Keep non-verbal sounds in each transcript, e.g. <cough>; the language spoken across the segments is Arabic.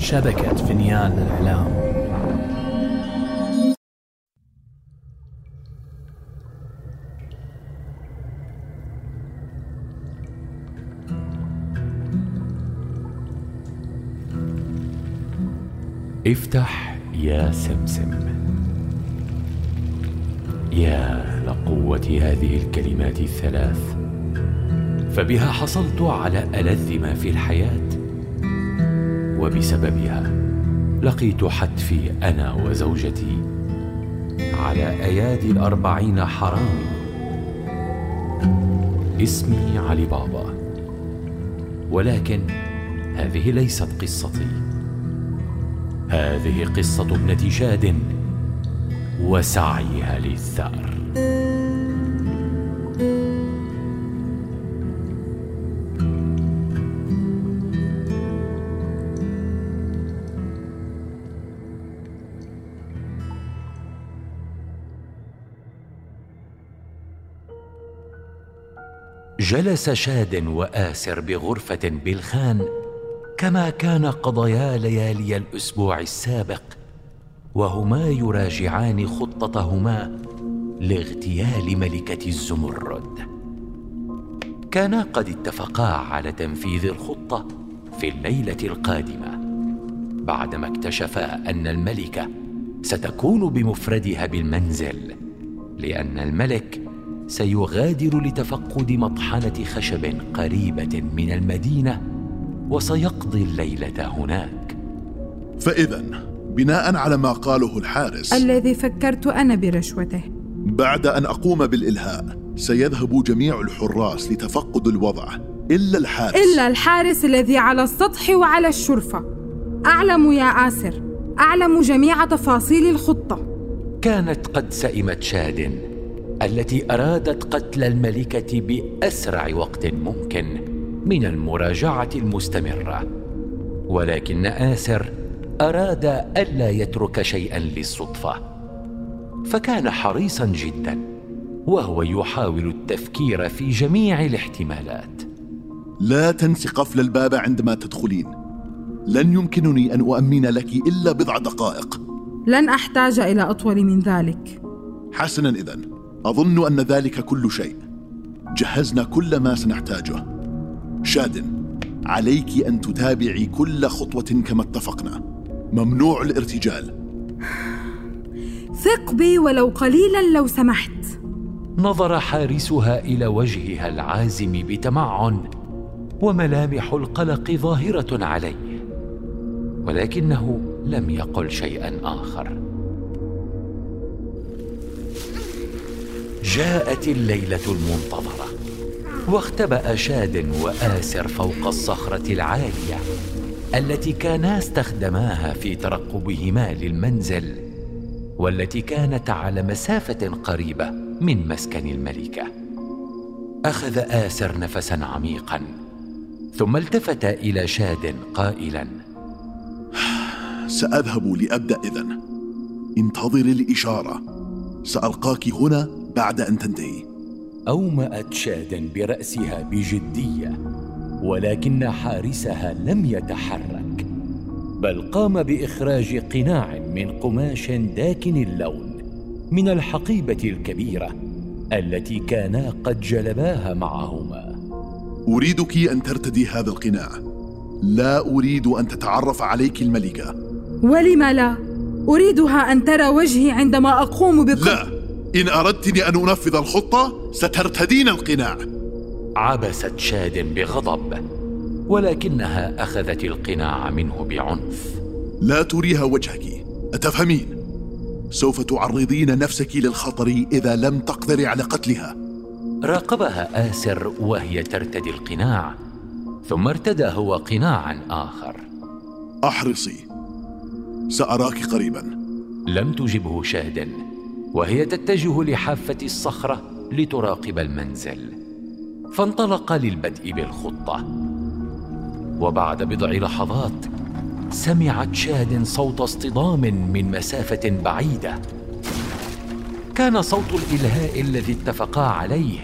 شبكة فنيان الإعلام افتح يا سمسم. يا لقوة هذه الكلمات الثلاث فبها حصلت على ألذ ما في الحياة. وبسببها لقيت حتفي أنا وزوجتي على أيادي الأربعين حرامي اسمي علي بابا. ولكن هذه ليست قصتي. هذه قصة ابنة شاد وسعيها للثأر. جلس شاد وآسر بغرفة بالخان كما كان قضيا ليالي الأسبوع السابق وهما يراجعان خطتهما لاغتيال ملكة الزمرد. كانا قد اتفقا على تنفيذ الخطة في الليلة القادمة بعدما اكتشفا أن الملكة ستكون بمفردها بالمنزل لأن الملك سيغادر لتفقد مطحنة خشب قريبة من المدينة وسيقضي الليلة هناك. فإذا بناء على ما قاله الحارس الذي فكرت أنا برشوته. بعد أن أقوم بالإلهاء سيذهب جميع الحراس لتفقد الوضع. إلا الحارس. إلا الحارس الذي على السطح وعلى الشرفة. أعلم يا آسر. أعلم جميع تفاصيل الخطة. كانت قد سئمت شاد التي أرادت قتل الملكة بأسرع وقت ممكن من المراجعة المستمرة. ولكن آسر أراد ألا يترك شيئا للصدفة. فكان حريصا جدا وهو يحاول التفكير في جميع الاحتمالات. لا تنسي قفل الباب عندما تدخلين. لن يمكنني أن أؤمن لك إلا بضع دقائق. لن أحتاج إلى أطول من ذلك. حسنا إذن أظن أن ذلك كل شيء. جهزنا كل ما سنحتاجه. شاد عليك أن تتابعي كل خطوة كما اتفقنا. ممنوع الارتجال. ثق بي ولو قليلا لو سمحت. نظر حارسها إلى وجهها العازم بتمعن وملامح القلق ظاهرة عليه ولكنه لم يقل شيئا آخر. جاءت الليلة المنتظرة واختبأ شاد وآسر فوق الصخرة العالية التي كانا استخدماها في ترقبهما للمنزل والتي كانت على مسافة قريبة من مسكن الملكة. أخذ آسر نفسا عميقا ثم التفت إلى شاد قائلا سأذهب لأبدأ إذن. انتظري الإشارة. سألقاك هنا بعد أن تنتهي. أومأت شاد برأسها بجدية ولكن حارسها لم يتحرك بل قام بإخراج قناع من قماش داكن اللون من الحقيبة الكبيرة التي كانا قد جلباها معهما. أريدك أن ترتدي هذا القناع. لا أريد أن تتعرف عليك الملكة. ولم لا؟ أريدها أن ترى وجهي عندما أقوم بق... لا! إن أردتني أن أنفذ الخطة سترتدين القناع. عبست شاد بغضب ولكنها أخذت القناع منه بعنف. لا تريها وجهك. أتفهمين؟ سوف تعرضين نفسك للخطر إذا لم تقدري على قتلها. راقبها آسر وهي ترتدي القناع ثم ارتدى هو قناعا آخر. أحرصي. سأراك قريبا. لم تجبه شاد وهي تتجه لحافة الصخرة لتراقب المنزل. فانطلق للبدء بالخطة. وبعد بضع لحظات سمعت شاد صوت اصطدام من مسافة بعيدة. كان صوت الإلهاء الذي اتفقا عليه.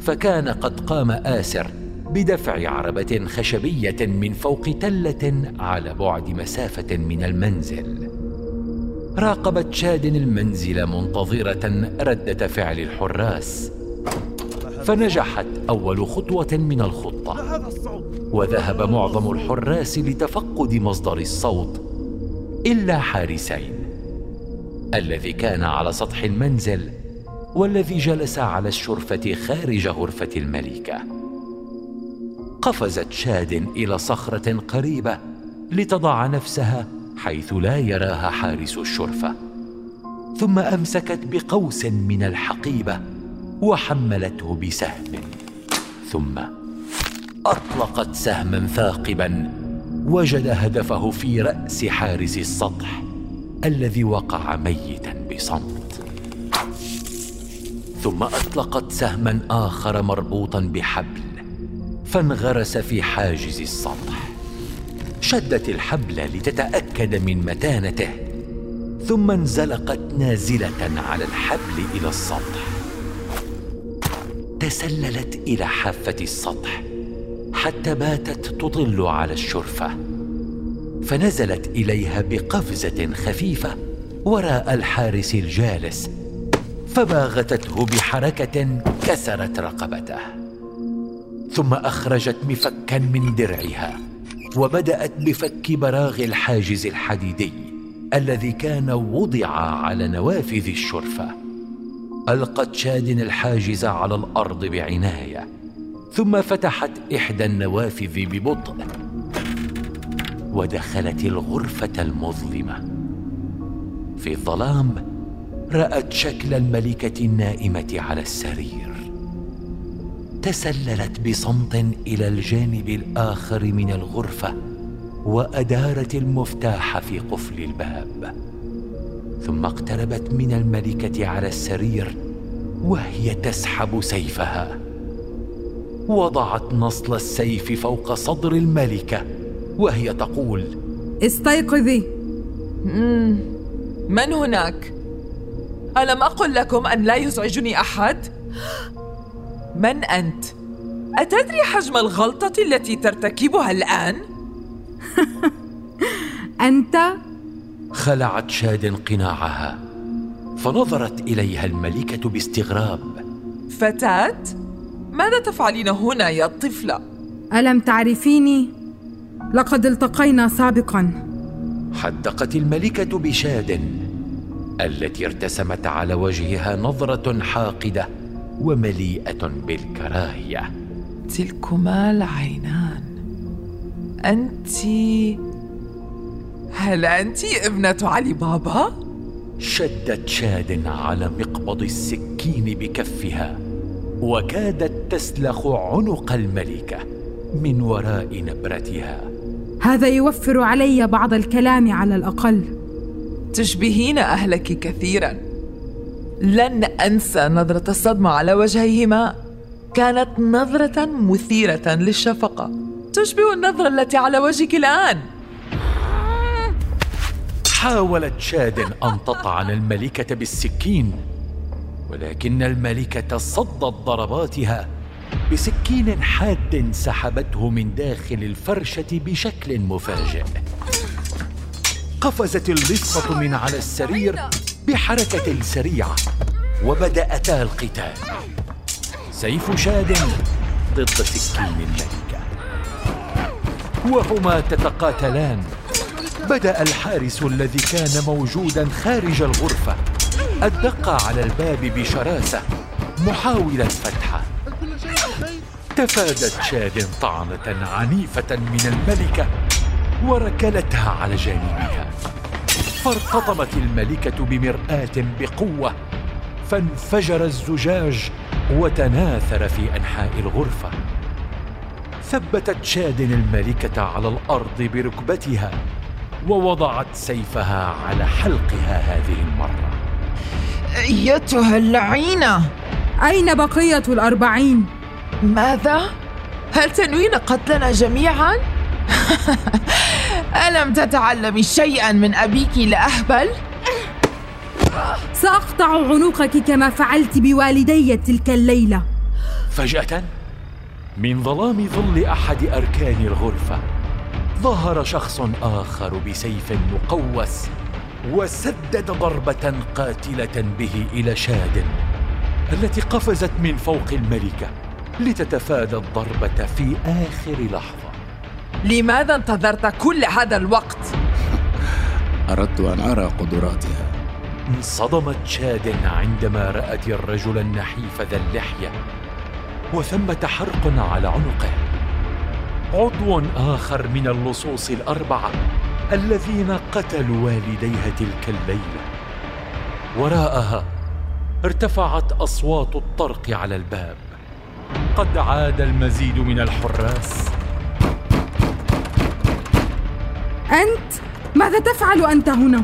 فكان قد قام آسر بدفع عربة خشبية من فوق تلة على بعد مسافة من المنزل. راقبت شاد المنزل منتظرة ردة فعل الحراس. فنجحت أول خطوة من الخطة. وذهب معظم الحراس لتفقد مصدر الصوت إلا حارسين. الذي كان على سطح المنزل والذي جلس على الشرفة خارج غرفة الملكة. قفزت شاد إلى صخرة قريبة لتضع نفسها حيث لا يراها حارس الشرفة. ثم أمسكت بقوس من الحقيبة وحملته بسهم. ثم أطلقت سهما ثاقبا وجد هدفه في رأس حارس السطح الذي وقع ميتا بصمت. ثم أطلقت سهما آخر مربوطا بحبل فانغرس في حاجز السطح. شدت الحبل لتتأكد من متانته ثم انزلقت نازلة على الحبل إلى السطح. تسللت إلى حافة السطح حتى باتت تطل على الشرفة فنزلت إليها بقفزة خفيفة وراء الحارس الجالس فباغتته بحركة كسرت رقبته ثم أخرجت مفكا من درعها. وبدأت بفك براغ الحاجز الحديدي الذي كان وضع على نوافذ الشرفة. ألقت شاد الحاجز على الأرض بعناية ثم فتحت إحدى النوافذ ببطء. ودخلت الغرفة المظلمة. في الظلام رأت شكل الملكة النائمة على السرير. تسللت بصمت إلى الجانب الآخر من الغرفة وأدارت المفتاح في قفل الباب. ثم اقتربت من الملكة على السرير وهي تسحب سيفها. وضعت نصل السيف فوق صدر الملكة وهي تقول استيقظي. من هناك؟ ألم أقل لكم أن لا يزعجني أحد؟ من أنت؟ أتدري حجم الغلطة التي ترتكبها الآن؟ <laughs> أنت؟ خلعت شاد قناعها فنظرت إليها الملكة باستغراب. فتاة ماذا تفعلين هنا يا طفله ألم تعرفيني؟ لقد التقينا سابقا. حدقت الملكة بشاد التي ارتسمت على وجهها نظرة حاقدة. ومليئة بالكراهية. تلكما العينان. انت هل أنت ابنة علي بابا؟ شدت شاد على مقبض السكين بكفها وكادت تسلخ عنق الملكة من وراء نبرتها. هذا يوفر علي بعض الكلام على الأقل. تشبهين أهلك كثيرا. لن أنسى نظرة الصدمة على وجهيهما. كانت نظرة مثيرة للشفقة. تشبه النظرة التي على وجهك الآن. حاولت شاد أن تطعن الملكة بالسكين ولكن الملكة صدت ضرباتها بسكين حاد سحبته من داخل الفرشة بشكل مفاجئ. قفزت اللصة من على السرير بحركة سريعة. وبدأتا القتال. سيف شاد ضد سكين الملكة. وهما تتقاتلان. بدأ الحارس الذي كان موجودا خارج الغرفة. الدق على الباب بشراسة. محاولا فتحه. تفادت شاد طعنة عنيفة من الملكة. وركلتها على جانبها. فارتطمت الملكة بمرآة بقوة. فانفجر الزجاج وتناثر في أنحاء الغرفة ثبتت شاد الملكة على الأرض بركبتها ووضعت سيفها على حلقها هذه المرة أيتها اللعينة أين بقية الأربعين؟ ماذا؟ هل تنوين قتلنا جميعا؟ <laughs> ألم تتعلمي شيئا من أبيك لأهبل؟ سأقطع عنقك كما فعلت بوالدي تلك الليلة. فجأة من ظلام ظل أحد أركان الغرفة ظهر شخص آخر بسيف مقوس وسدد ضربة قاتلة به إلى شاد التي قفزت من فوق الملكة لتتفادى الضربة في آخر لحظة. لماذا انتظرت كل هذا الوقت؟ <laughs> أردت أن أرى قدراتها. انصدمت شاد عندما رأت الرجل النحيف ذا اللحية وثمة حرق على عنقه عضو آخر من اللصوص الأربعة الذين قتلوا والديها تلك الليلة وراءها ارتفعت أصوات الطرق على الباب قد عاد المزيد من الحراس أنت؟ ماذا تفعل أنت هنا؟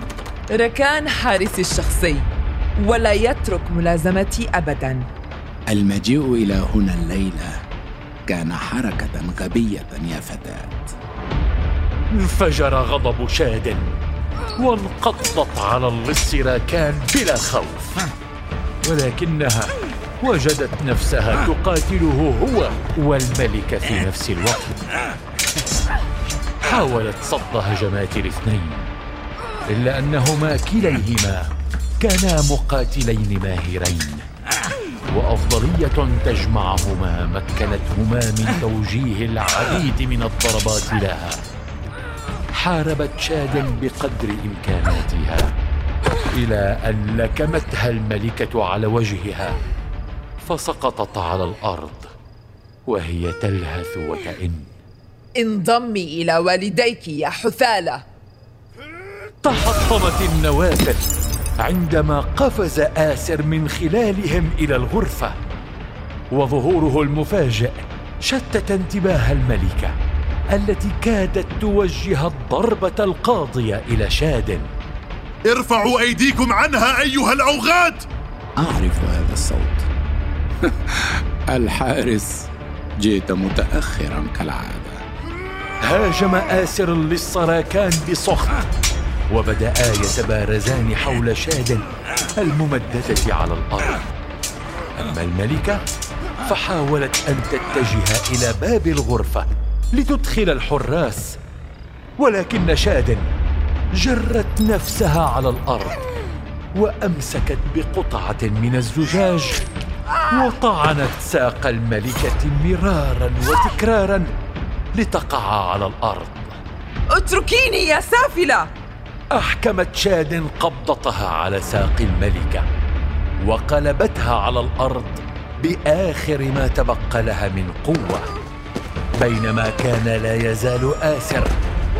ركان حارسي الشخصي ولا يترك ملازمتي أبدا. المجيء إلى هنا الليلة كان حركة غبية يا فتاة. انفجر غضب شاد وانقضت على اللص راكان بلا خوف. ولكنها وجدت نفسها تقاتله هو والملك في نفس الوقت. حاولت صد هجمات الاثنين إلا أنهما كليهما كانا مقاتلين ماهرين. وأفضلية تجمعهما مكنتهما من توجيه العديد من الضربات لها. حاربت شاد بقدر إمكاناتها إلى أن لكمتها الملكة على وجهها فسقطت على الأرض وهي تلهث وتئن. انضمي إلى والديك يا حثالة. تحطمت النوافذ عندما قفز آسر من خلالهم إلى الغرفة وظهوره المفاجئ شتت انتباه الملكة التي كادت توجه الضربة القاضية إلى شاد. ارفعوا أيديكم عنها أيها الأوغاد! أعرف هذا الصوت. <laughs> الحارس جئت متاخرا كالعادة. هاجم آسر للسراكان بسخط. وبدأا يتبارزان حول شاد الممددة على الأرض. أما الملكة فحاولت أن تتجه إلى باب الغرفة لتدخل الحراس. ولكن شاد جرت نفسها على الأرض وأمسكت بقطعة من الزجاج وطعنت ساق الملكة مرارا وتكرارا لتقع على الأرض. اتركيني يا سافلة! أحكمت شاد قبضتها على ساق الملكة وقلبتها على الأرض بآخر ما تبقى لها من قوة. بينما كان لا يزال آسر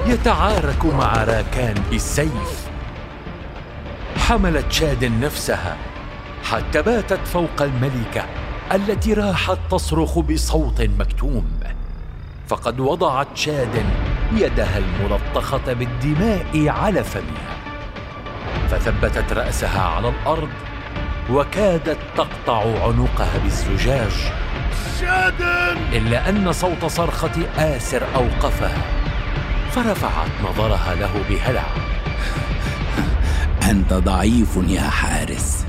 يتعارك مع راكان بالسيف حملت شاد نفسها حتى باتت فوق الملكة التي راحت تصرخ بصوت مكتوم. فقد وضعت شاد يدها الملطخة بالدماء على فمها فثبتت رأسها على الأرض وكادت تقطع عنقها بالزجاج. شادن! إلا أن صوت صرخة آسر أوقفها فرفعت نظرها له بهلع. أنت ضعيف يا حارس.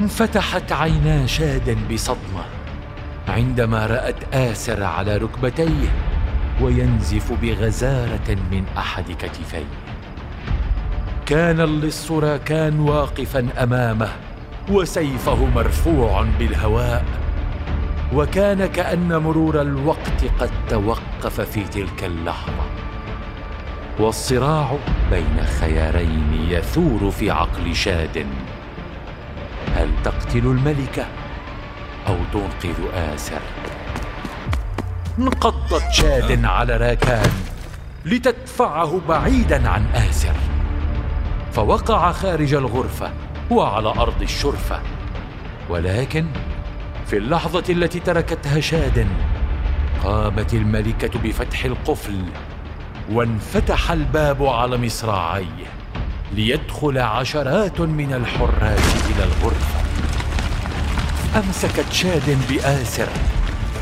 انفتحت عينا شاد بصدمة عندما رأت آسر على ركبتيه. وينزف بغزارة من أحد كتفيه. كان اللص راكان واقفا أمامه وسيفه مرفوع بالهواء وكان كأن مرور الوقت قد توقف في تلك اللحظة. والصراع بين خيارين يثور في عقل شاد. هل تقتل الملكة أو تنقذ آسر؟ انقضت شاد على راكان لتدفعه بعيدا عن آسر فوقع خارج الغرفة وعلى أرض الشرفة. ولكن في اللحظة التي تركتها شاد قامت الملكة بفتح القفل وانفتح الباب على مصراعيه ليدخل عشرات من الحراس إلى الغرفة. أمسكت شاد بآسر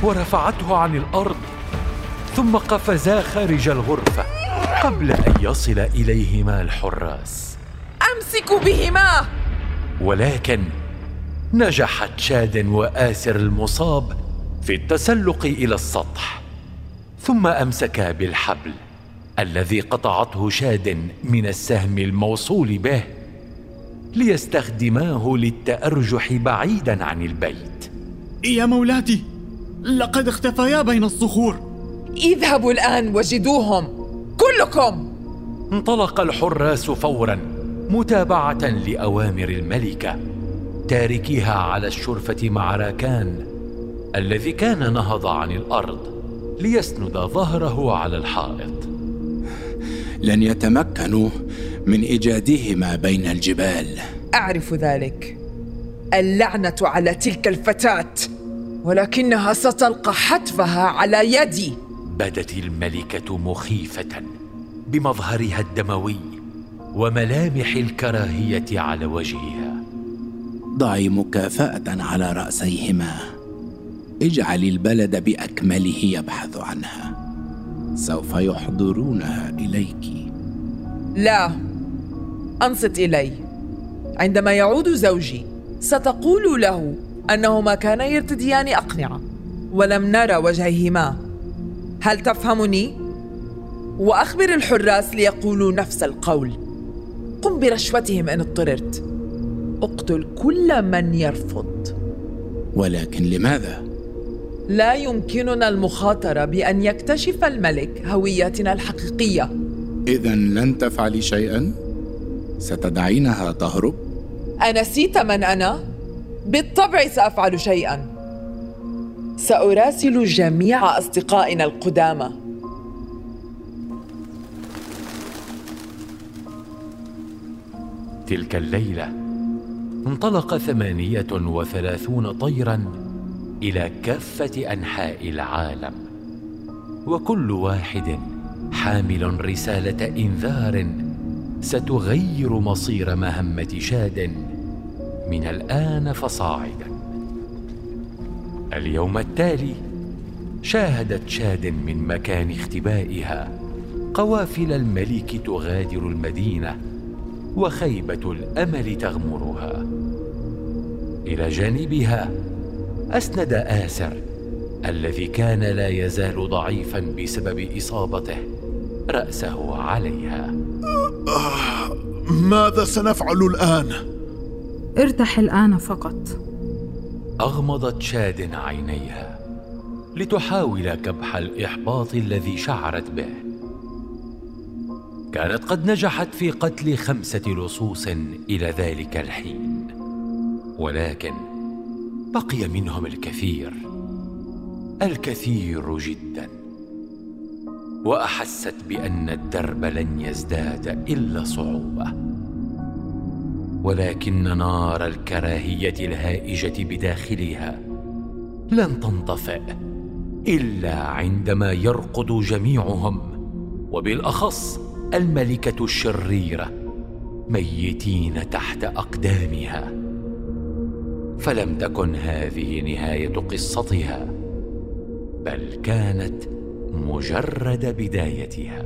ورفعته عن الأرض ثم قفزا خارج الغرفة قبل أن يصل إليهما الحراس. أمسك بهما! ولكن نجحت شاد وآسر المصاب في التسلق إلى السطح ثم أمسكا بالحبل الذي قطعته شاد من السهم الموصول به ليستخدماه للتأرجح بعيدا عن البيت. يا مولاتي! لقد اختفيا بين الصخور. اذهبوا الآن وجدوهم كلكم. انطلق الحراس فورا متابعة لأوامر الملكة تاركيها على الشرفة مع راكان الذي كان نهض عن الأرض ليسند ظهره على الحائط. لن يتمكنوا من إيجادهما بين الجبال. أعرف ذلك. اللعنة على تلك الفتاة. ولكنها ستلقى حتفها على يدي. بدت الملكة مخيفة بمظهرها الدموي وملامح الكراهية على وجهها. ضعي مكافأة على رأسيهما. اجعل البلد بأكمله يبحث عنها. سوف يحضرونها إليك. لا أنصت إلي. عندما يعود زوجي ستقول له أنهما كانا يرتديان أقنعة ولم نرى وجهيهما. هل تفهمني؟ وأخبر الحراس ليقولوا نفس القول. قم برشوتهم إن اضطررت. اقتل كل من يرفض. ولكن لماذا؟ لا يمكننا المخاطرة بأن يكتشف الملك هويتنا الحقيقية. اذا لن تفعلي شيئا؟ ستدعينها تهرب؟ انسيت من أنا؟ بالطبع سأفعل شيئا. سأراسل جميع أصدقائنا القدامى. تلك الليلة انطلق ثمانية وثلاثون طيرا إلى كافة أنحاء العالم وكل واحد حامل رسالة إنذار ستغير مصير مهمة شاد. من الآن فصاعدا. اليوم التالي شاهدت شاد من مكان اختبائها قوافل الملك تغادر المدينة وخيبة الأمل تغمرها. إلى جانبها أسند آسر الذي كان لا يزال ضعيفا بسبب إصابته رأسه عليها. ماذا سنفعل الآن؟ ارتح الآن فقط. أغمضت شاد عينيها لتحاول كبح الإحباط الذي شعرت به. كانت قد نجحت في قتل خمسة لصوص إلى ذلك الحين ولكن بقي منهم الكثير الكثير جدا. وأحست بأن الدرب لن يزداد إلا صعوبة. ولكن نار الكراهية الهائجة بداخلها لن تنطفئ إلا عندما يرقد جميعهم وبالأخص الملكة الشريرة ميتين تحت أقدامها. فلم تكن هذه نهاية قصتها بل كانت مجرد بدايتها.